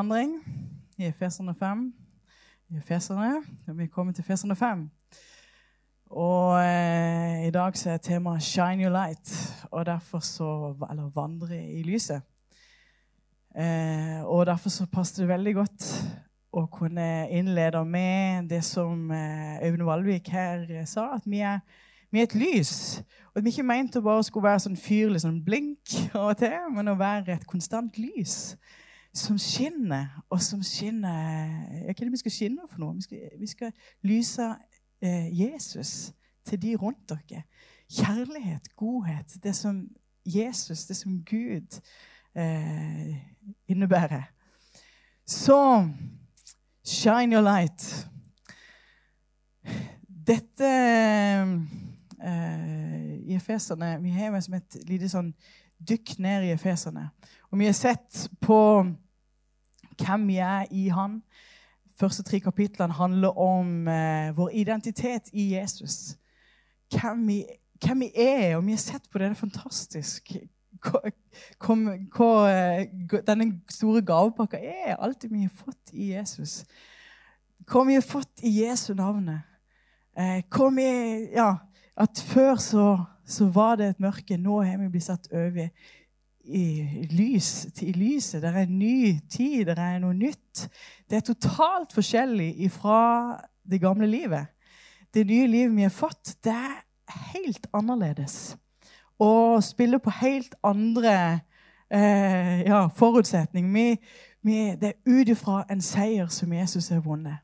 Vandring i Efeserne 5. I Efeserne, vi kommer til Efeserne 5. Og eh, i dag så er temaet 'Shine your light', og derfor så Eller 'vandre i lyset'. Eh, og derfor så passet det veldig godt å kunne innlede med det som eh, Øyvind Valvik her eh, sa, at vi er, vi er et lys. Og at vi ikke mente å bare skulle være sånn fyrlig sånn blink av og til, men å være et konstant lys som skinner, og som skinner Hva er det vi skal skinne for noe? Vi skal, vi skal lyse eh, Jesus til de rundt dere. Kjærlighet, godhet, det som Jesus, det som Gud eh, innebærer. Så shine your light. Dette eh, i Efeserne Vi har jo et lite sånn dykk ned i Efeserne. Og vi har sett på hvem vi er i Han. første tre kapitlene handler om eh, vår identitet i Jesus. Hvem vi, hvem vi, er, og vi har sett på det. Det er fantastisk. Hva, hva denne store gavepakka er. Alt vi har fått i Jesus. Hva vi har fått i Jesu navnet. Eh, vi, ja, at før så, så var det et mørke. Nå har vi blitt satt over i lys, i lyset. Det er en ny tid, det er noe nytt. Det er totalt forskjellig fra det gamle livet. Det nye livet vi har fått, det er helt annerledes. Og spiller på helt andre eh, ja, forutsetninger. det er ut ifra en seier som Jesus har vunnet.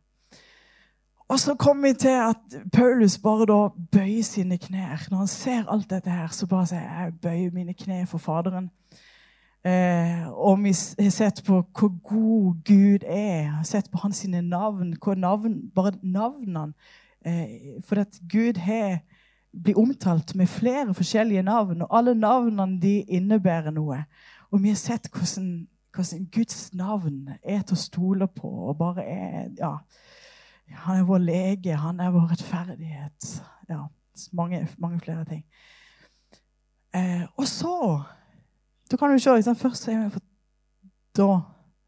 Og så kommer vi til at Paulus bare da bøyer sine knær. Når han ser alt dette her, så bare sier jeg bøyer mine kne for Faderen. Eh, og vi har sett på hvor god Gud er. har sett på hans navn. Hvor navn, bare navnene. Eh, for at Gud har blir omtalt med flere forskjellige navn, og alle navnene de innebærer noe. Og vi har sett hvordan, hvordan Guds navn er til å stole på. og bare er, ja, Han er vår lege, han er vår rettferdighet. Ja, mange, mange flere ting. Eh, og så da kan du se, liksom, Først så er vi for, da,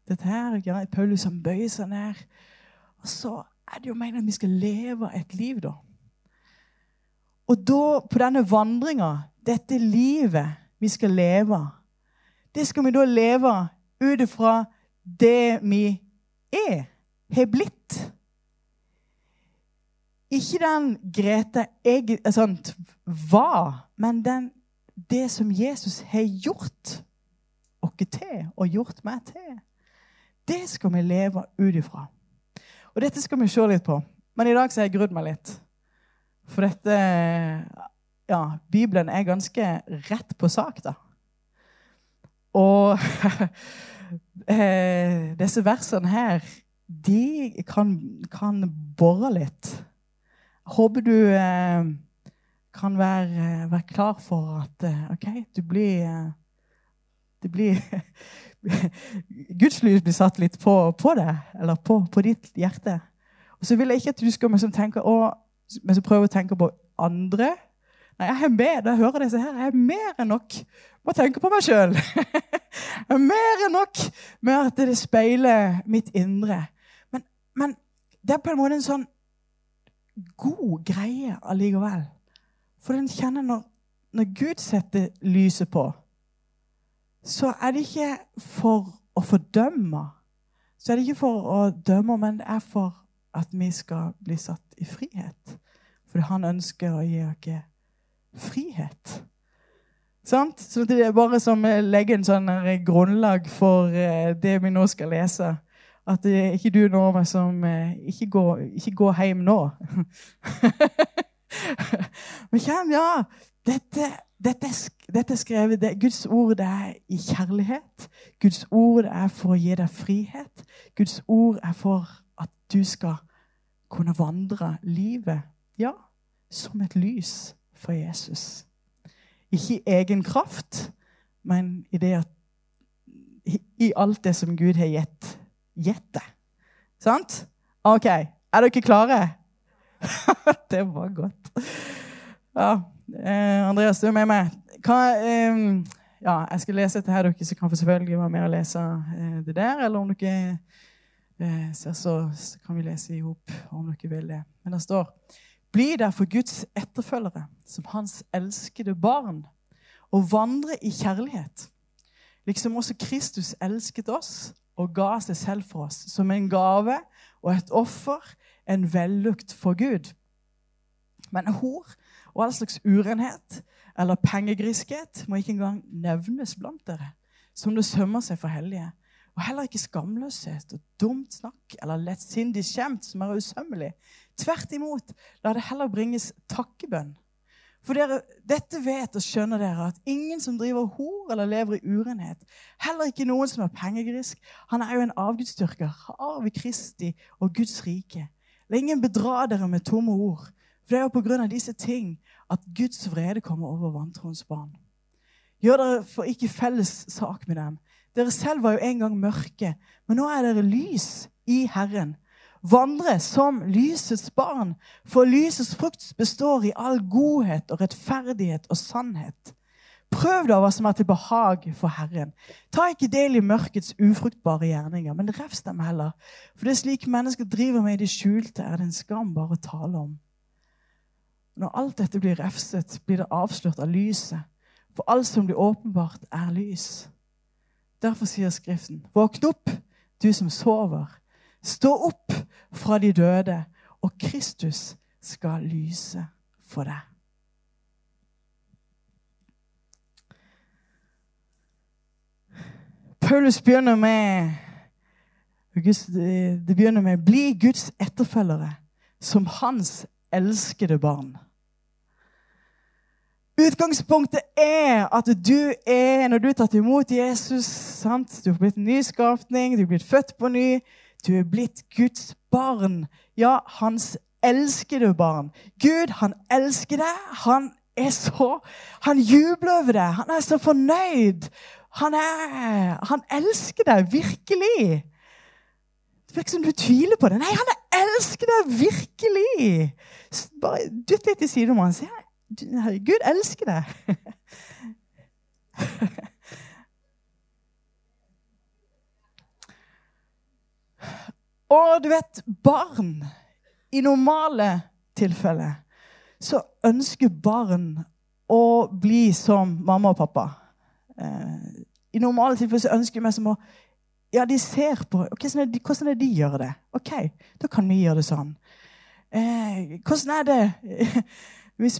dette her, Paulus som bøyer seg ned. Og så er det jo meningen at vi skal leve et liv, da. Og da, på denne vandringa, dette livet vi skal leve, det skal vi da leve ut ifra det vi er, har blitt. Ikke den Grete jeg, sånt, var, men den det som Jesus har gjort oss til og gjort meg til, det skal vi leve ut ifra. Og dette skal vi se litt på. Men i dag så har jeg grudd meg litt. For dette Ja, Bibelen er ganske rett på sak, da. Og eh, disse versene her, de kan, kan bore litt. Håper du eh, kan være, være, klar for at eh, OK, du blir eh, Det blir Guds lys blir satt litt på, på det, eller på, på, ditt hjerte. Og så vil jeg ikke at du skal liksom tenke å, men så prøve å tenke på andre. Nei, jeg er mer, da jeg hører disse her, jeg er mer enn nok med å tenke på meg sjøl. mer enn nok med at det speiler mitt indre. Men, men det er på en måte en sånn god greie allikevel. For den kjenner når, når Gud setter lyset på, så er det ikke for å fordømme. Så er det ikke for å dømme, men det er for at vi skal bli satt i frihet. Fordi han ønsker å gi oss frihet. Sant? Så det er bare som å legge en sånn grunnlag for eh, det vi nå skal lese. At det er ikke du nå som eh, Ikke gå, ikke gå hjem nå. Men kjenn, ja, dette, dette, dette, er skrevet det, Guds ord det er i kjærlighet. Guds ord er for å gi deg frihet. Guds ord er for at du skal kunne vandre livet ja, som et lys for Jesus. Ikke i egen kraft, men i, det at, i alt det som Gud har gitt, deg. Sant? OK. Er dere klare? det var godt. Ja, eh, Andreas, du er med meg. Hva, eh, ja, Jeg skal lese dette dere, så kan selvfølgelig være med og lese eh, det der. Eller om dere eh, ser, så, så kan vi lese i hop om dere vil det. Men det står Bli derfor Guds etterfølgere, som hans elskede barn, og vandre i kjærlighet. Liksom også Kristus elsket oss og ga seg selv for oss, som en gave og et offer, en vellukt for Gud. Men hor og all slags urenhet eller pengegriskhet må ikke engang nevnes blant dere, som det sømmer seg for hellige. Og heller ikke skamløshet og dumt snakk eller lettsindig skjemt som er usømmelig. Tvert imot, la det heller bringes takkebønn. For dere, dette vet og skjønner dere, at ingen som driver hor eller lever i urenhet, heller ikke noen som er pengegrisk, han er jo en avgudsdyrker, arv i Kristi og Guds rike. La ingen bedra dere med tomme ord, for det er jo på grunn av disse ting at Guds vrede kommer over vantroens barn. Gjør dere for ikke felles sak med dem. Dere selv var jo en gang mørke, men nå er dere lys i Herren. Vandre som lysets barn, for lysets frukt består i all godhet og rettferdighet og sannhet. Prøv da hva som er til behag for Herren. Ta ikke del i mørkets ufruktbare gjerninger, men refs dem heller. For det slike mennesker driver med i det skjulte, er det en skam bare å tale om. Når alt dette blir refset, blir det avslørt av lyset. For alt som blir åpenbart, er lys. Derfor sier Skriften, våkn opp, du som sover. Stå opp fra de døde, og Kristus skal lyse for deg. Paulus begynner med det begynner med 'bli Guds etterfølgere som hans elskede barn'. Utgangspunktet er at du er, når du er tatt imot Jesus sant? Du har blitt en ny skapning, du er blitt født på ny. Du er blitt Guds barn. Ja, hans elskede barn. Gud, han elsker deg. Han er så Han jubler over deg. Han er så fornøyd. Han, er, han elsker deg virkelig. Det virker som du tviler på det. Nei, han elsker deg virkelig! Bare dytt litt om han. Gud elsker deg. Og du vet, barn I normale tilfeller så ønsker barn å bli som mamma og pappa. Eh, I normale tilfeller så ønsker vi som å Ja, de ser på Hvordan er det, hvordan er det de gjør det? OK, da kan vi gjøre det sånn. Eh, hvordan er det hvis,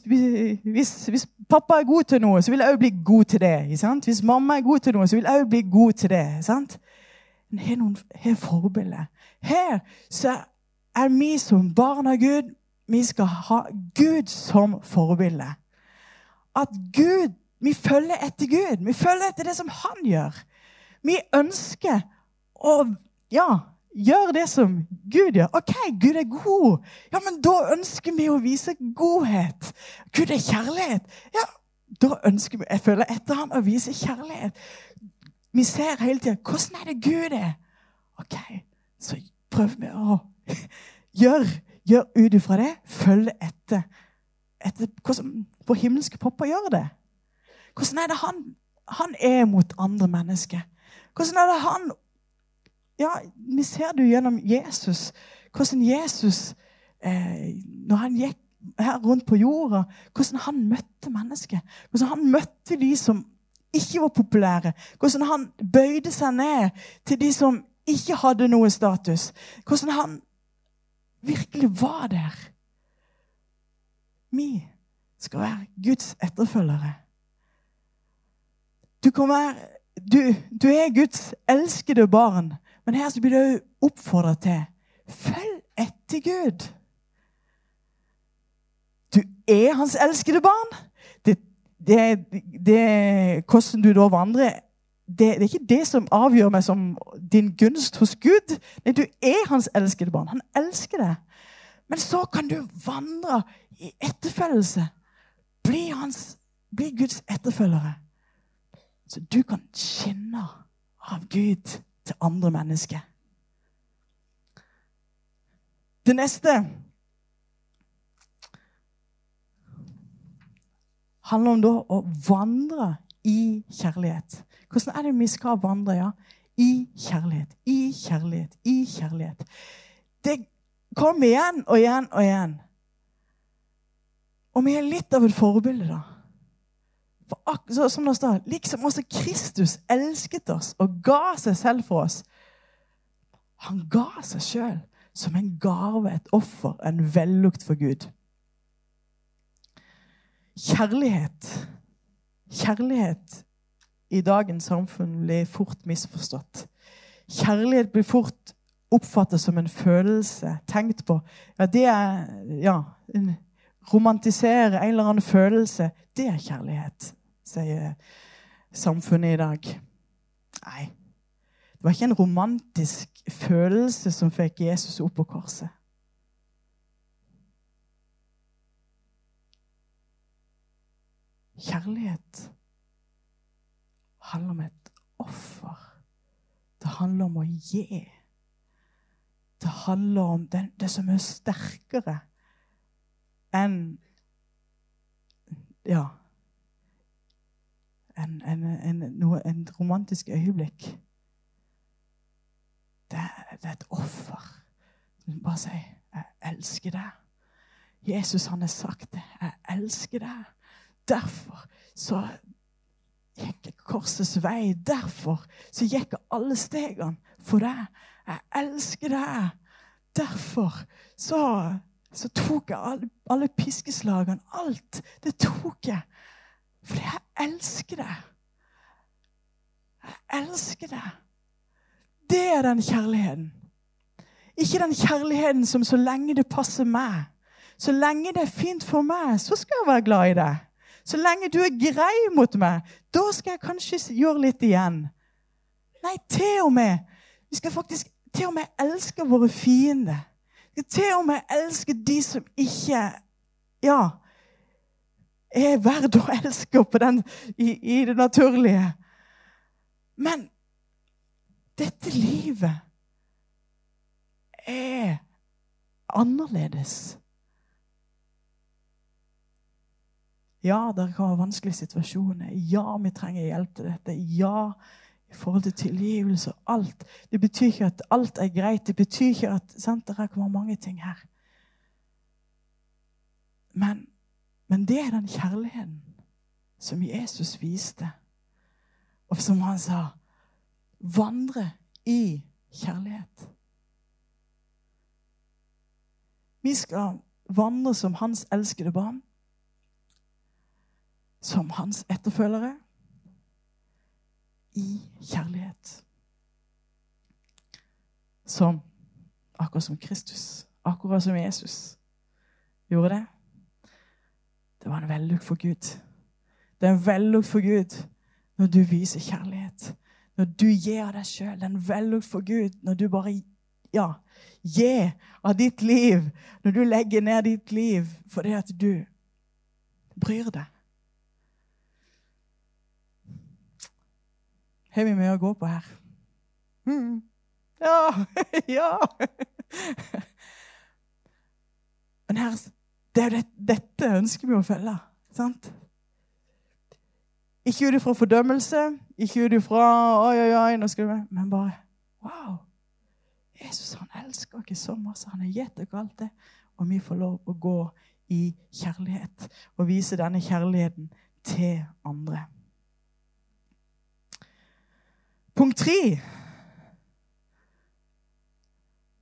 hvis, hvis, pappa er god til noe, så vil jeg òg bli god til det. Hvis mamma er god til noe, så vil jeg òg bli god til det. Sant? Men har noen har forbilder. Her så er vi som barn av Gud vi skal ha Gud som forbilde. At Gud Vi følger etter Gud. Vi følger etter det som han gjør. Vi ønsker å ja, gjøre det som Gud gjør. OK, Gud er god. Ja, men da ønsker vi å vise godhet. Gud er kjærlighet. Ja, da ønsker vi Jeg følger etter han å vise kjærlighet. Vi ser hele tida hvordan er det Gud er. OK, så prøver vi å gjøre gjør ut ifra det. Følg etter, etter hvordan vår himmelske pappa gjør det. Hvordan er det han, han er mot andre mennesker? Hvordan er det han Ja, vi ser det jo gjennom Jesus. Hvordan Jesus, eh, når han gikk her rundt på jorda, hvordan han møtte mennesker. Hvordan han møtte de som ikke var populære. Hvordan han bøyde seg ned til de som ikke hadde noe status. Hvordan han virkelig var der. Vi skal være Guds etterfølgere. Du, være, du, du er Guds elskede barn, men her så blir du oppfordra til følg etter Gud. Du er hans elskede barn. Det, det, hvordan du da vandrer, det, det, er ikke det som avgjør meg som din gunst hos Gud. Nei, du er hans elskede barn. Han elsker deg. Men så kan du vandre i etterfølgelse. Bli, hans, bli Guds etterfølgere. Så du kan skinne av Gud til andre mennesker. Det neste handler om da å vandre i kjærlighet. Hvordan er det vi skal vandre? ja? I kjærlighet, i kjærlighet, i kjærlighet. Det kommer igjen og igjen og igjen. Og vi er litt av et forbilde, da. For, så, som det står, liksom også Kristus elsket oss og ga seg selv for oss. Han ga seg sjøl som en gave, et offer, en vellukt for Gud. Kjærlighet Kjærlighet i dagens samfunn blir fort misforstått. Kjærlighet blir fort oppfattet som en følelse, tenkt på. Ja, det er ja, en romantisere en eller annen følelse, det er kjærlighet, sier samfunnet i dag. Nei. Det var ikke en romantisk følelse som fikk Jesus opp på korset. Kjærlighet handler om et offer. Det handler om å gi. Det handler om det, det som er sterkere enn Ja. En, en, en, en romantisk øyeblikk. Det, det, er et offer. Bare si 'Jeg elsker deg'. Jesus han har sagt det. 'Jeg elsker deg'. Derfor så gikk jeg korsets vei. Derfor så gikk jeg alle stegene for deg. Jeg elsker deg. Derfor så så tok jeg alle, alle piskeslagene. Alt. Det tok jeg. Fordi jeg elsker deg. Jeg elsker deg. Det er den kjærligheten. Ikke den kjærligheten som så lenge det passer meg, så lenge det er fint for meg, så skal jeg være glad i deg. Så lenge du er grei mot meg, da skal jeg kanskje gjøre litt igjen. Nei, til og med. Vi skal faktisk til og med elske våre fiender skal til og med elske de som ikke ja, er verdt å elske den, i, i det naturlige. Men dette livet er annerledes. Ja, det kan være vanskelige situasjoner. Ja, vi trenger hjelp til dette. Ja, i forhold til tilgivelse og alt. Det betyr ikke at alt er greit. Det betyr ikke at sant, Det kommer mange ting her. Men, men det er den kjærligheten som Jesus viste, og som han sa vandre i kjærlighet. Vi skal vandre som hans elskede barn, som hans etterfølgere i kjærlighet. Som akkurat som Kristus, akkurat som Jesus gjorde det. Det var en vellukt for Gud. Det er en vellukt for Gud når du viser kjærlighet. Når du gir av deg sjøl. Det er en vellukt for Gud når du bare ja, gir av ditt liv. Når du legger ned ditt liv fordi at du bryr deg. Har vi mye å gå på her. Mm. Ja! ja! Men her, det er det, dette ønsker vi å følge. sant? Ikke ut ifra fordømmelse, ikke ut ifra oi, oi, oi, nå skal du Men bare wow! Jesus han elsker oss så masse. Han har gitt oss alt det. Og vi får lov å gå i kjærlighet og vise denne kjærligheten til andre. Punkt tre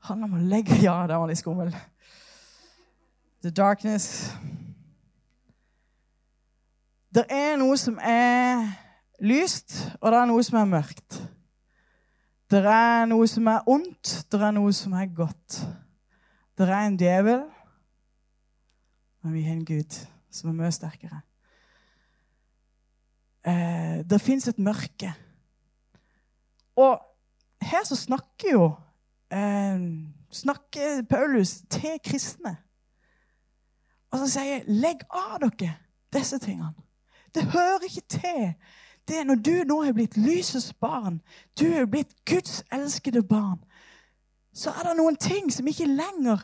handler om å legge Ja, den var litt skummel. The darkness. Det er noe som er lyst, og det er noe som er mørkt. Det er noe som er ondt, det er noe som er godt. Det er en djevel, men vi har en Gud som er mye sterkere. Eh, det fins et mørke. Og her så snakker jo eh, snakker Paulus til kristne. Og så sier jeg, 'Legg av dere disse tingene'. Det hører ikke til. Det Når du nå er blitt lysets barn, du er blitt Guds elskede barn, så er det noen ting som ikke lenger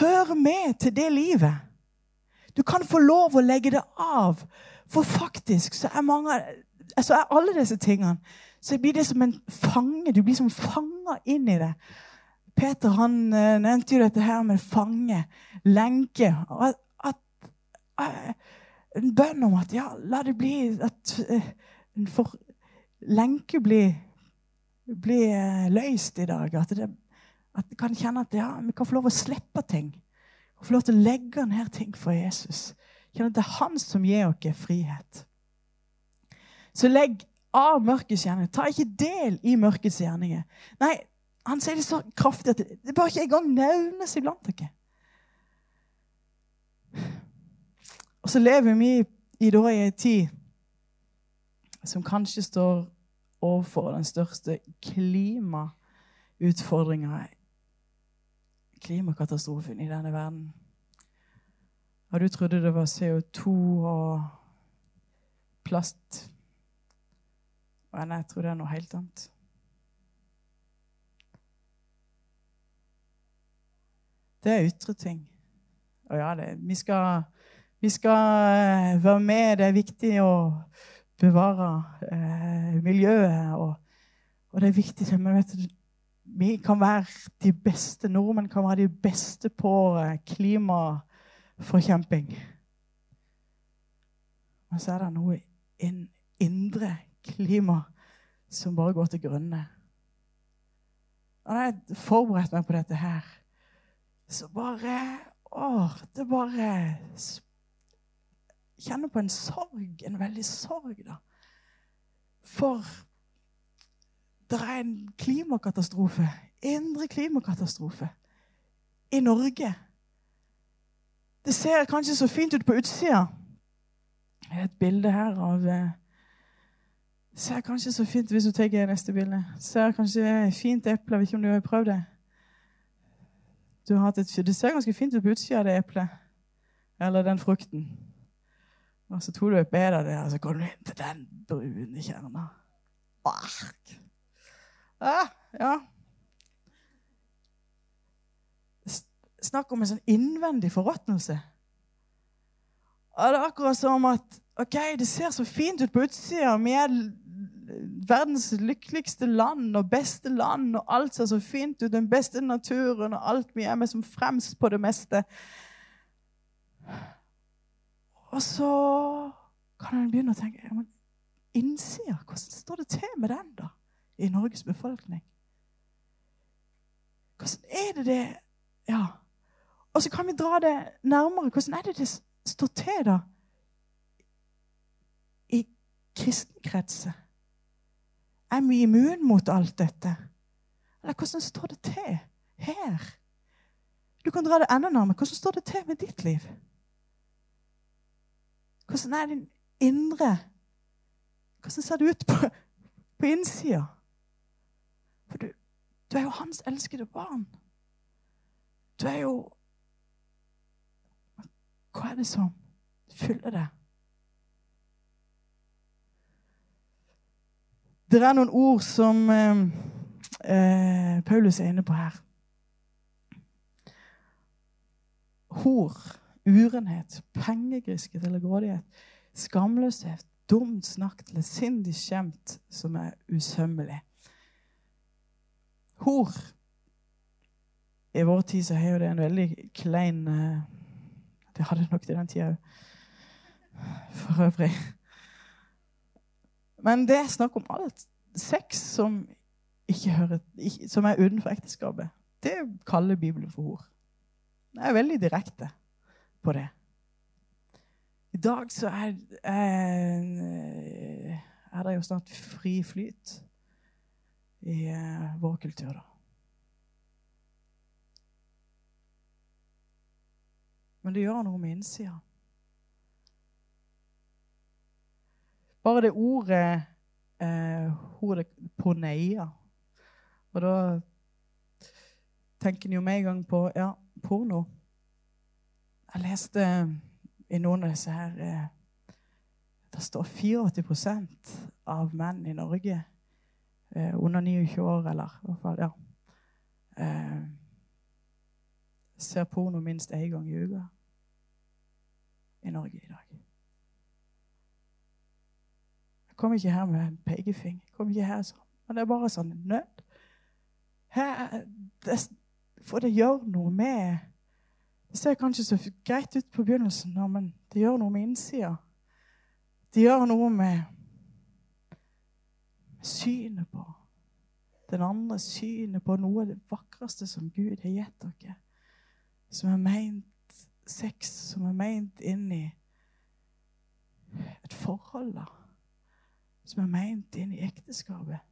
hører med til det livet. Du kan få lov å legge det av For faktisk så er mange så er alle disse tingene så blir det som en fange. Du blir som fanga inn i det. Peter han uh, nevnte jo dette her med fange, lenke. At, at uh, En bønn om at ja, la det bli at uh, får lenke blir bli løst i dag. At, det, at vi kan kjenne at ja, vi kan få lov å slippe ting. Få lov til å legge ned ting for Jesus. Kjenne at det er han som gir oss frihet. Så legg av mørkets gjerninger. Ta ikke del i mørkets gjerninger. Nei, han sier det så kraftig at det bør ikke engang nevnes iblant dere. Og så lever vi i, da i en tid som kanskje står overfor den største klimautfordringa Klimakatastrofen i denne verden. Og du trodde det var CO2 og plast men jeg tror det er noe helt annet. Det er ytre ting. Og ja, det, vi, skal, vi skal eh, være med. Det er viktig å bevare eh, miljøet. Og, og, det er viktig. Men vet du, vi kan være de beste. Nordmenn kan være de beste på eh, klimaforkjemping. Men så er det noe in, indre klima som bare går til grunne. Og da jeg forberedte meg på dette her, så bare Åh, det bare Kjenner på en sorg, en veldig sorg, da. For det er en klimakatastrofe, indre klimakatastrofe, i Norge. Det ser kanskje så fint ut på utsida. Et bilde her av eh, ser kanskje så fint hvis du tar neste bilde. Ser kanskje fint eple. Jeg vet ikke om du har prøvd det. Du har hatt et, det ser ganske fint ut på utsida av det eplet. Eller den frukten. Og så tror du et bedre av det, og så går du inn til den brune kjerna. Ah, ja. Snakk om en sånn innvendig forråtnelse. Og det er akkurat som at ok, det ser så fint ut på utsida. Vi er verdens lykkeligste land og beste land, og alt ser så fint ut. Den beste naturen og alt. Vi er med som fremst på det meste. Og så kan en begynne å tenke men innsida, hvordan står det til med den, da? I Norges befolkning? Hvordan er det det Ja. Og så kan vi dra det nærmere. Hvordan er det det står til, da? I kristenkretser. Er vi immun mot alt dette? Eller hvordan står det til her? Du kan dra det enda nærmere. Hvordan står det til med ditt liv? Hvordan er din indre Hvordan ser det ut på, på innsida? For du, du er jo hans elskede barn. Du er jo Hva er det som fyller det? Det er noen ord som eh, eh, Paulus er inne på her. Hor, urenhet, pengegrisket eller grådighet, skamløshet, dumt snakk, lettsindig skjemt som er usømmelig. Hor I vår tid så har jo det en veldig klein eh, Det hadde nok til den tida òg, for øvrig. Men det er snakk om alt. Sex som, hører, som er utenfor ekteskapet. Det kaller Bibelen for hor. Det er veldig direkte på det. I dag så er, er, er det jo snart fri flyt i uh, vår kultur, da. Men det gjør noe med innsida. Bare det ordet eh, ordet poneia. Og da tenker en jo med en gang på ja, porno. Jeg leste i noen av disse her eh, Det står 84% av menn i Norge eh, under 29 år, eller i hvert fall ja, eh, ser porno minst én gang i uka i Norge i dag. Kom ikke her med en pekefinger. Kom ikke her sånn. Men det er bare sånn nød. Her, det, for det gjør noe med Det ser kanskje så greit ut på begynnelsen, men det gjør noe med innsida. Det gjør noe med synet på den andre, synet på noe av det vakreste som Gud har gitt dere. Som er meint sex, som er meint inn i et forhold. da som er meint inn i ekteskapet.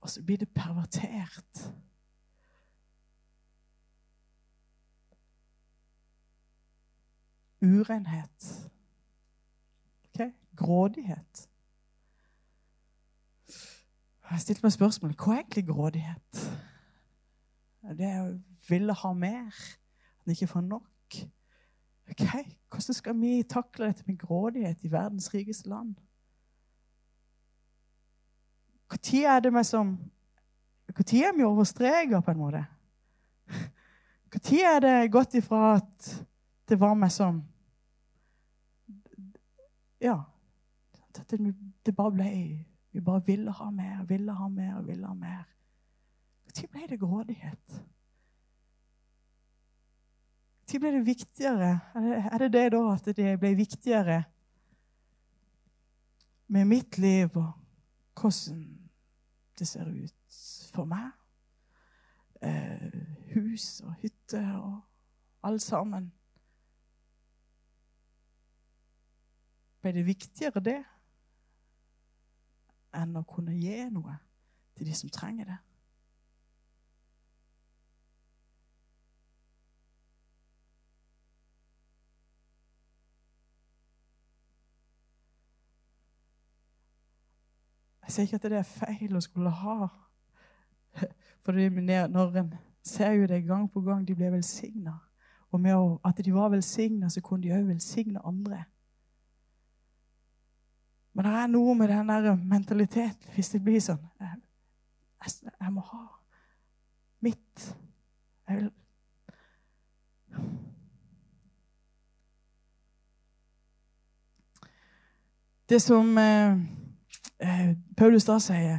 Og så blir det pervertert. Urenhet. Okay? Grådighet. Jeg har stilt meg spørsmålet hva er egentlig grådighet? Det er å ville ha mer, at en ikke får nok. Ok, Hvordan skal vi takle dette med grådighet i verdens rikeste land? Når er det meg som Når er vi over streka, på en måte? Når er det gått ifra at det var meg som Ja. At det, bare ble Vi bare ville ha mer, ville ha mer, ville ha mer. Når ble det grådighet? Når ble det viktigere? Er det det da at det ble viktigere med mitt liv og hvordan det ser ut for meg. Eh, hus og hytte og alt sammen. Ble det viktigere det enn å kunne gi noe til de som trenger det? Jeg sier ikke at det er feil å skulle ha. For når en ser jo det gang på gang, de ble velsigna. Og med at de var velsigna, så kunne de òg velsigne andre. Men det er noe med den der mentaliteten hvis det blir sånn jeg, jeg, må ha mitt. Jeg vil Det som eh, eh, Paulus da sier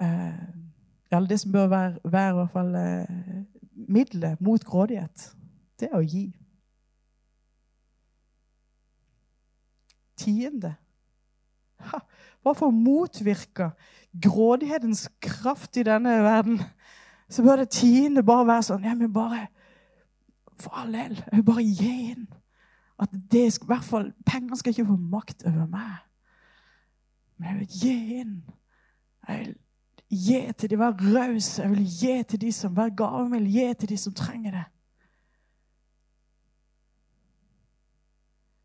eh, Eller det som bør være, være i hvert fall eh, middelet mot grådighet, det er å gi. Tiende. Bare for å motvirke grådighetens kraft i denne verden, så bør det tiende bare være sånn Ja, men bare For all del, bare gi inn. At det, i hvert fall, Penger skal ikke få makt over meg. Men jeg vil gi inn. Jeg vil gi til de, være raus. Jeg vil gi til de som være gavmild. Gi til de som trenger det.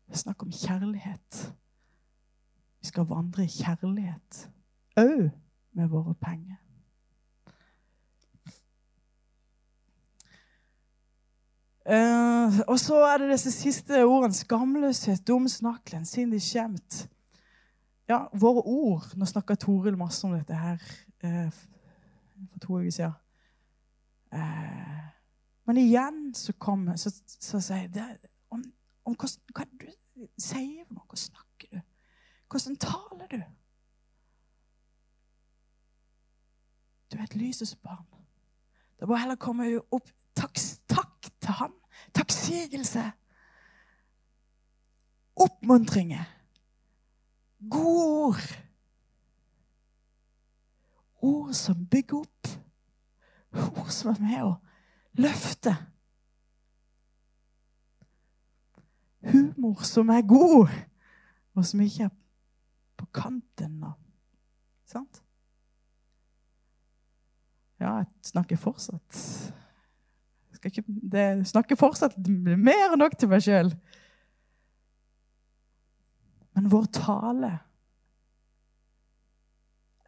Det er snakk om kjærlighet. Vi skal vandre i kjærlighet òg med våre penger. Uh, og så er det disse siste ordene. Skamløshet, dum snakk, lensindig skjemt. Ja, våre ord Nå snakka Toril masse om dette her uh, for to uker siden. Uh, men igjen så kommer så, så sier det om, om hva, hva du sier noe. Hva snakker du? Hvordan taler du? Du er et lysets barn. Det må heller komme opp takk til ham. Takksigelse. Oppmuntringer. Gode ord. Ord som bygger opp. Ord som er med å løfte. Humor som er god, og som ikke er på kanten. nå. Sant? Ja, jeg snakker fortsatt ikke det, snakker fortsatt mer enn nok til meg sjøl. Men vår tale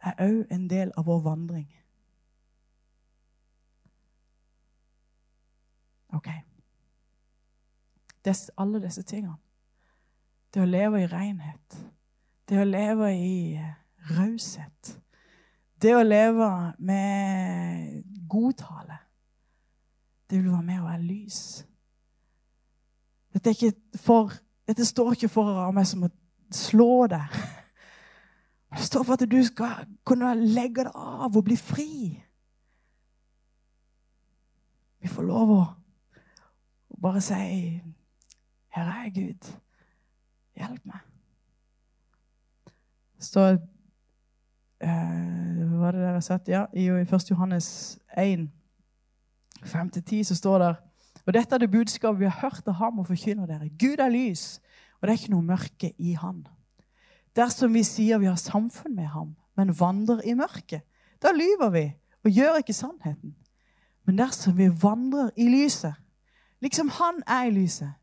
er òg en del av vår vandring. OK. Des, alle disse tingene. Det å leve i renhet. Det å leve i raushet. Det å leve med godtale. Det vil være med å være lys. Dette, for, dette står ikke for å være meg som å slå deg. Det står for at du skal kunne legge det av og bli fri. Vi får lov å bare si 'Her er Gud. Hjelp meg'. Det står uh, Hva var det dere har sett? Ja, I 1. Johannes 1, 5-10 så står det og dette er det budskapet vi har hørt av ham og forkynner dere. Gud er lys, og det er ikke noe mørke i han. Dersom vi sier vi har samfunn med ham, men vandrer i mørket, da lyver vi og gjør ikke sannheten. Men dersom vi vandrer i lyset, liksom han er i lyset,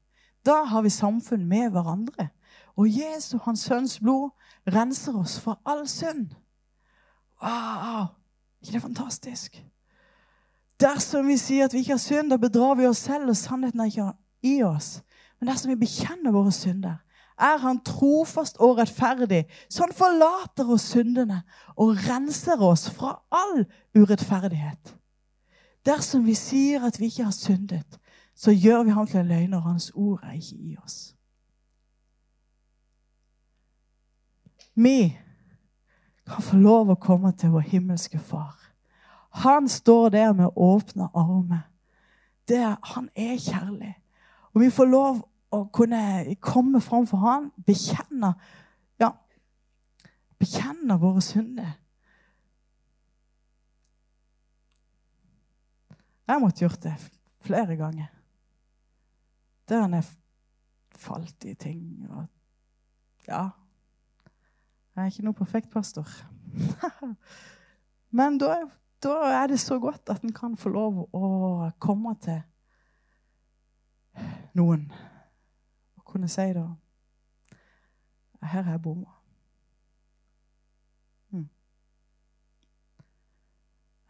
da har vi samfunn med hverandre. Og Jesu, hans sønns blod, renser oss for all synd. Wow! ikke det fantastisk? Dersom vi sier at vi ikke har synd, da bedrar vi oss selv, og sannheten er ikke i oss. Men dersom vi bekjenner våre synder, er han trofast og rettferdig, så han forlater oss syndene og renser oss fra all urettferdighet. Dersom vi sier at vi ikke har syndet, så gjør vi ham til en løgner, og hans ord er ikke i oss. Vi kan få lov å komme til vår himmelske Far. Han står der med åpne armer. Er, han er kjærlig. Og vi får lov å kunne komme fram for han, bekjenne ja, bekjenne våre synder. Jeg måtte gjort det flere ganger. Der han er falt i ting og Ja. Jeg er ikke noe perfekt pastor. Men da, da er det så godt at en kan få lov å komme til noen og kunne si da Her er jeg bomma. Mm.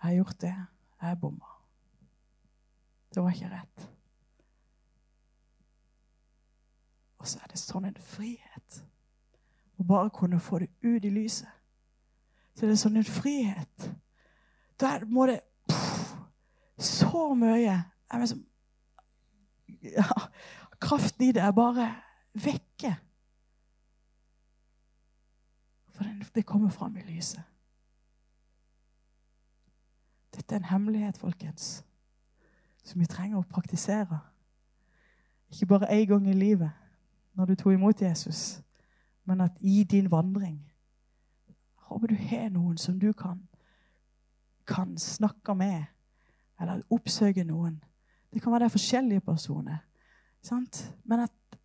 Jeg har gjort det. Jeg har bomma. Det var ikke rett. Og så er det sånn en frihet å bare kunne få det ut i lyset. Så det er sånn en frihet. Da må det pff, Så mye liksom, ja, Kraften i det er bare vekke. For det kommer fram i lyset. Dette er en hemmelighet, folkens som vi trenger å praktisere. Ikke bare én gang i livet når du tok imot Jesus, men at i din vandring Håper du har noen som du kan, kan snakke med, eller oppsøke noen. Det kan være det forskjellige personer. Sant? Men at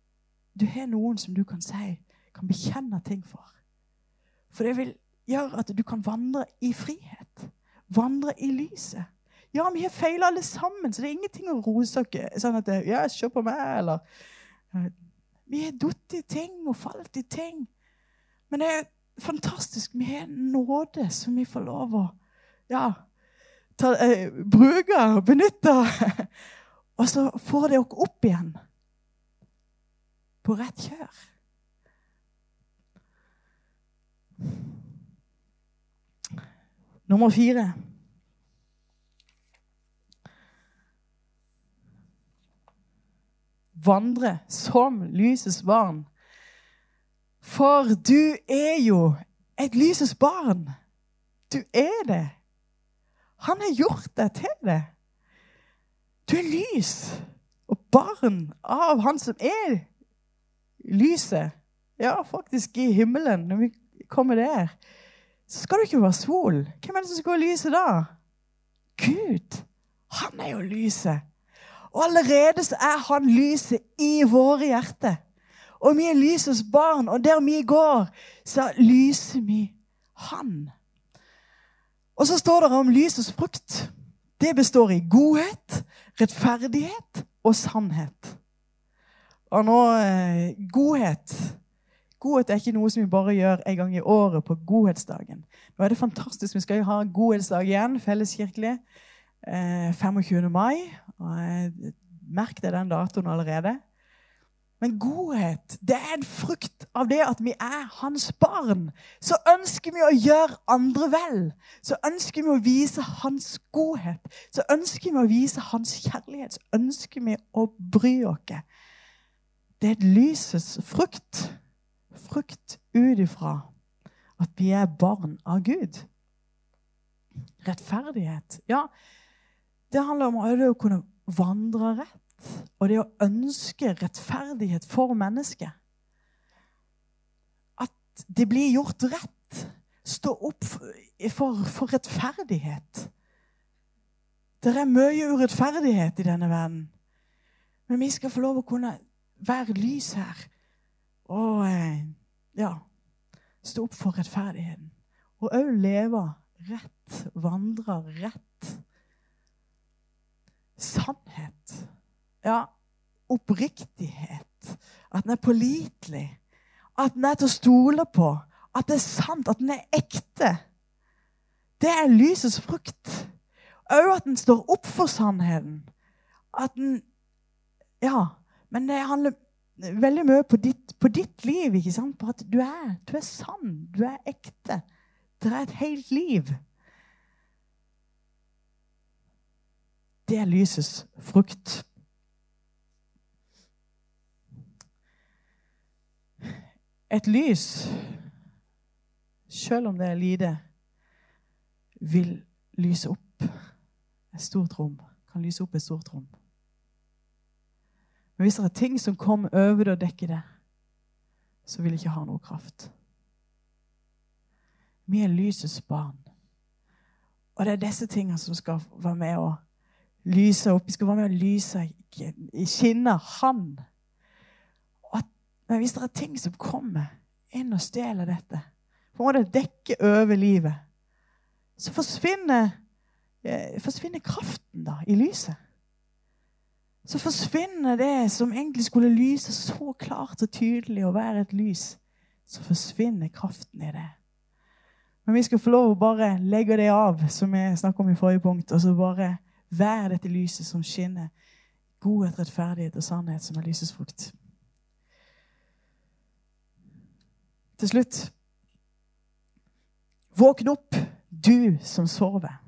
du har noen som du kan si, kan bekjenne ting for. For det vil gjøre at du kan vandre i frihet. Vandre i lyset. Ja, vi har feila alle sammen, så det er ingenting å rose oss sånn at Ja, se på meg, eller Vi har falt i ting og falt i ting. Men det er fantastisk. Vi har nåde som vi får lov å ja, ta, eh, bruke og benytte. og så får det oss opp igjen på rett kjør. Nummer fire. vandre som lysets barn. For du er jo et lysets barn. Du er det. Han har gjort deg til det. Du er lys og barn av han som er lyset. Ja, faktisk i himmelen, når vi kommer der. Så skal du ikke være sol. Hvem er det som skal være lyset da? Gud. Han er jo lyset. Og allerede så er han lyset i våre hjerter. Og vi er lysets barn, og der vi går, så lyser vi han. Og så står det om lysets frukt. Det består i godhet, rettferdighet og sannhet. Og nå eh, godhet Godhet er ikke noe som vi bare gjør en gang i året på godhetsdagen. Nå er det fantastisk. Vi skal jo ha godhetsdag igjen, felleskirkelig. 25. Eh, mai. og Merk deg den datoen allerede. Men godhet, det er en frukt av det at vi er hans barn. Så ønsker vi å gjøre andre vel. Så ønsker vi å vise hans godhet. Så ønsker vi å vise hans kjærlighet. Så ønsker vi å bry oss. Det er et lysets frukt. Frukt ut ifra at vi er barn av Gud. Rettferdighet. Ja, det handler om å kunne vandre rett. Og det å ønske rettferdighet for mennesket. At det blir gjort rett. Stå opp for, for rettferdighet. Det er mye urettferdighet i denne verden. Men vi skal få lov å kunne være lys her. Og eh, ja Stå opp for rettferdigheten. Og òg leve rett. Vandre rett. Sannhet. Ja, oppriktighet. At den er pålitelig. At den er til å stole på. At det er sant. At den er ekte. Det er lysets frukt. Òg at den står opp for sannheten. At den Ja. Men det handler veldig mye på ditt, på ditt liv. ikke sant? På at du er, du er sann. Du er ekte. Det er et helt liv. Det er lysets frukt. Et lys, selv om det er lite, vil lyse opp et stort rom. Kan lyse opp et stort rom. Men hvis det er ting som kommer over det og dekker det, så vil det ikke ha noe kraft. Vi er lysets barn. Og det er disse tingene som skal være med å lyse opp. Vi skal være med å lyse i skinner Han. Men hvis det er ting som kommer inn og stjeler dette, på en måte dekker over livet, så forsvinner, eh, forsvinner kraften da i lyset så forsvinner det som egentlig skulle lyse så klart og tydelig og være et lys. Så forsvinner kraften i det. Men vi skal få lov å bare legge det av, som vi snakket om i forrige punkt, og så bare være dette lyset som skinner. Godhet, rettferdighet og sannhet som er lysets frukt. Til slutt Våkn opp, du som sover.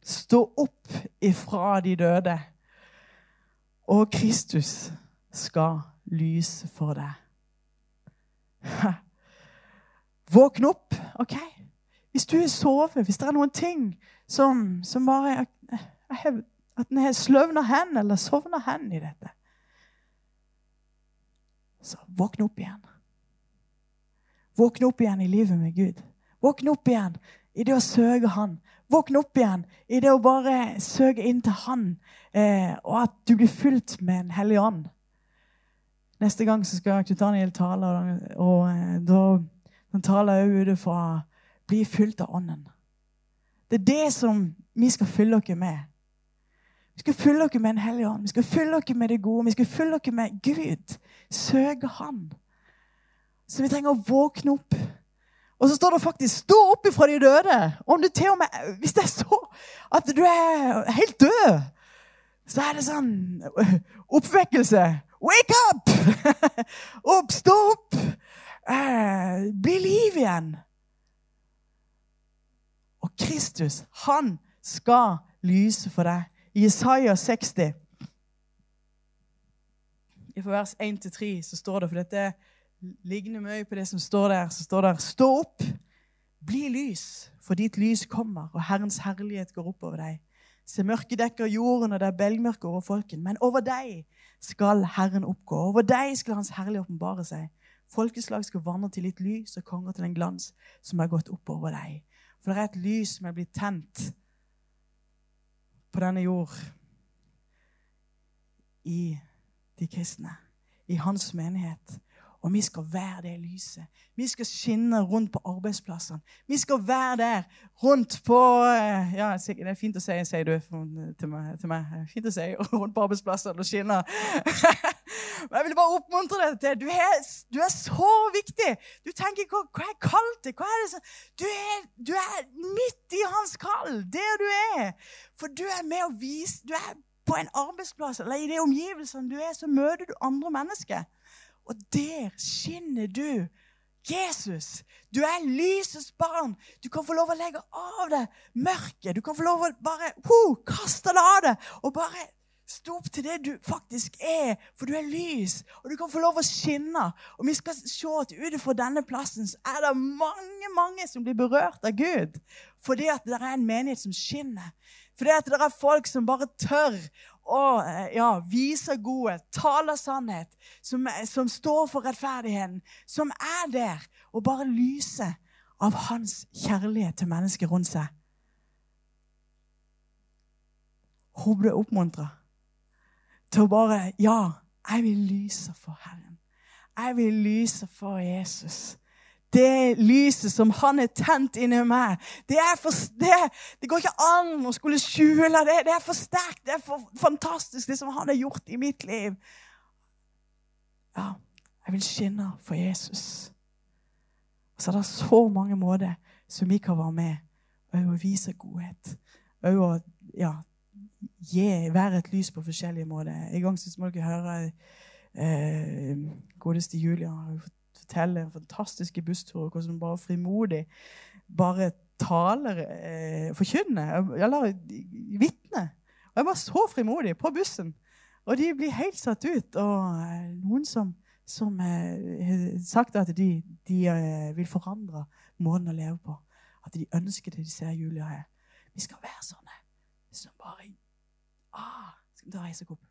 Stå opp ifra de døde og Kristus skal lyse for deg. Våkn opp. OK? Hvis du har sovet, hvis det er noen ting som, som bare At en har sløvna hen eller sovna hen i dette, så våkn opp igjen. Våkne opp igjen i livet med Gud. Våkne opp igjen i det å søke Han. Våkne opp igjen i det å bare søke inn til Han, eh, og at du blir fulgt med en hellig ånd. Neste gang så skal Knut Daniel tale, og, og eh, da han taler jeg ut fra bli fulgt av Ånden. Det er det som vi skal fylle dere med. Vi skal fylle dere med en hellig ånd. Vi skal fylle dere med det gode. Vi skal fylle dere med Gud. Søke Han. Så vi trenger å våkne opp. Og så står det faktisk 'stå opp ifra de døde'. Om du til og med, Hvis det er så at du er helt død, så er det sånn oppvekkelse. Wake up! opp, stå opp! Eh, bli liv igjen. Og Kristus, han skal lyse for deg. I Isaiah 60, i vers 1-3, så står det for dette ligner mye på det som står der. Så står der Stå opp, bli lys, for ditt lys kommer, og Herrens herlighet går opp over deg. Se, mørket dekker jorden, og det er belgmørke over folken. Men over deg skal Herren oppgå. Over deg skal Hans herlighet åpenbare seg. Folkeslag skal vandre til ditt lys, og konger til en glans som er gått opp over deg. For det er et lys som er blitt tent på denne jord i de kristne, i hans menighet. Og vi skal være det lyset. Vi skal skinne rundt på arbeidsplassene. Vi skal være der rundt på eh, ja, Det er fint å si, sier du til meg. Til meg. Fint å si rundt på arbeidsplassene og skinne. Men jeg vil bare oppmuntre deg til du er, du er så viktig. Du tenker hva, hva er kalt det? Hva er det som Du, er, du er midt i hans kall. Der du er. For du er med å vise Du er på en arbeidsplass eller i de omgivelsene du er, så møter du andre mennesker. Og der skinner du. Jesus, du er lysets barn. Du kan få lov å legge av deg mørket. Du kan få lov å bare uh, kaste det av deg og bare Stå opp til det du faktisk er, for du er lys, og du kan få lov å skinne. Og vi skal se at utenfor denne plassen så er det mange mange som blir berørt av Gud. Fordi at det er en menighet som skinner. Fordi at det er folk som bare tør å ja, viser godhet, taler sannhet, som, som står for rettferdigheten, som er der og bare lyser av hans kjærlighet til mennesker rundt seg. Hun ble oppmuntra til å bare Ja, jeg vil lyse for Herren. Jeg vil lyse for Jesus. Det lyset som han er tent inni meg, det, for, det, det, går ikke an å skulle skjule det. Det er for sterkt, det er for fantastisk, det som han har gjort i mitt liv. Ja, jeg vil skinne for Jesus. Og så er det så mange måter som vi kan være med og vise godhet. Og ja, gi, være et lys på forskjellige måter. En gang så må dere høre eh, godeste Julia fortelle en fantastiske busstur, hvordan hun bare frimodig bare taler, eh, forkynner, eller vitner. Og jeg var så frimodig på bussen. Og de blir helt satt ut. Og eh, noen som, som eh, har sagt at de, de eh, vil forandre måten å leve på. At de ønsker det de ser Julia her. Vi skal være sånne som bare Ah, skal vi ta reise opp?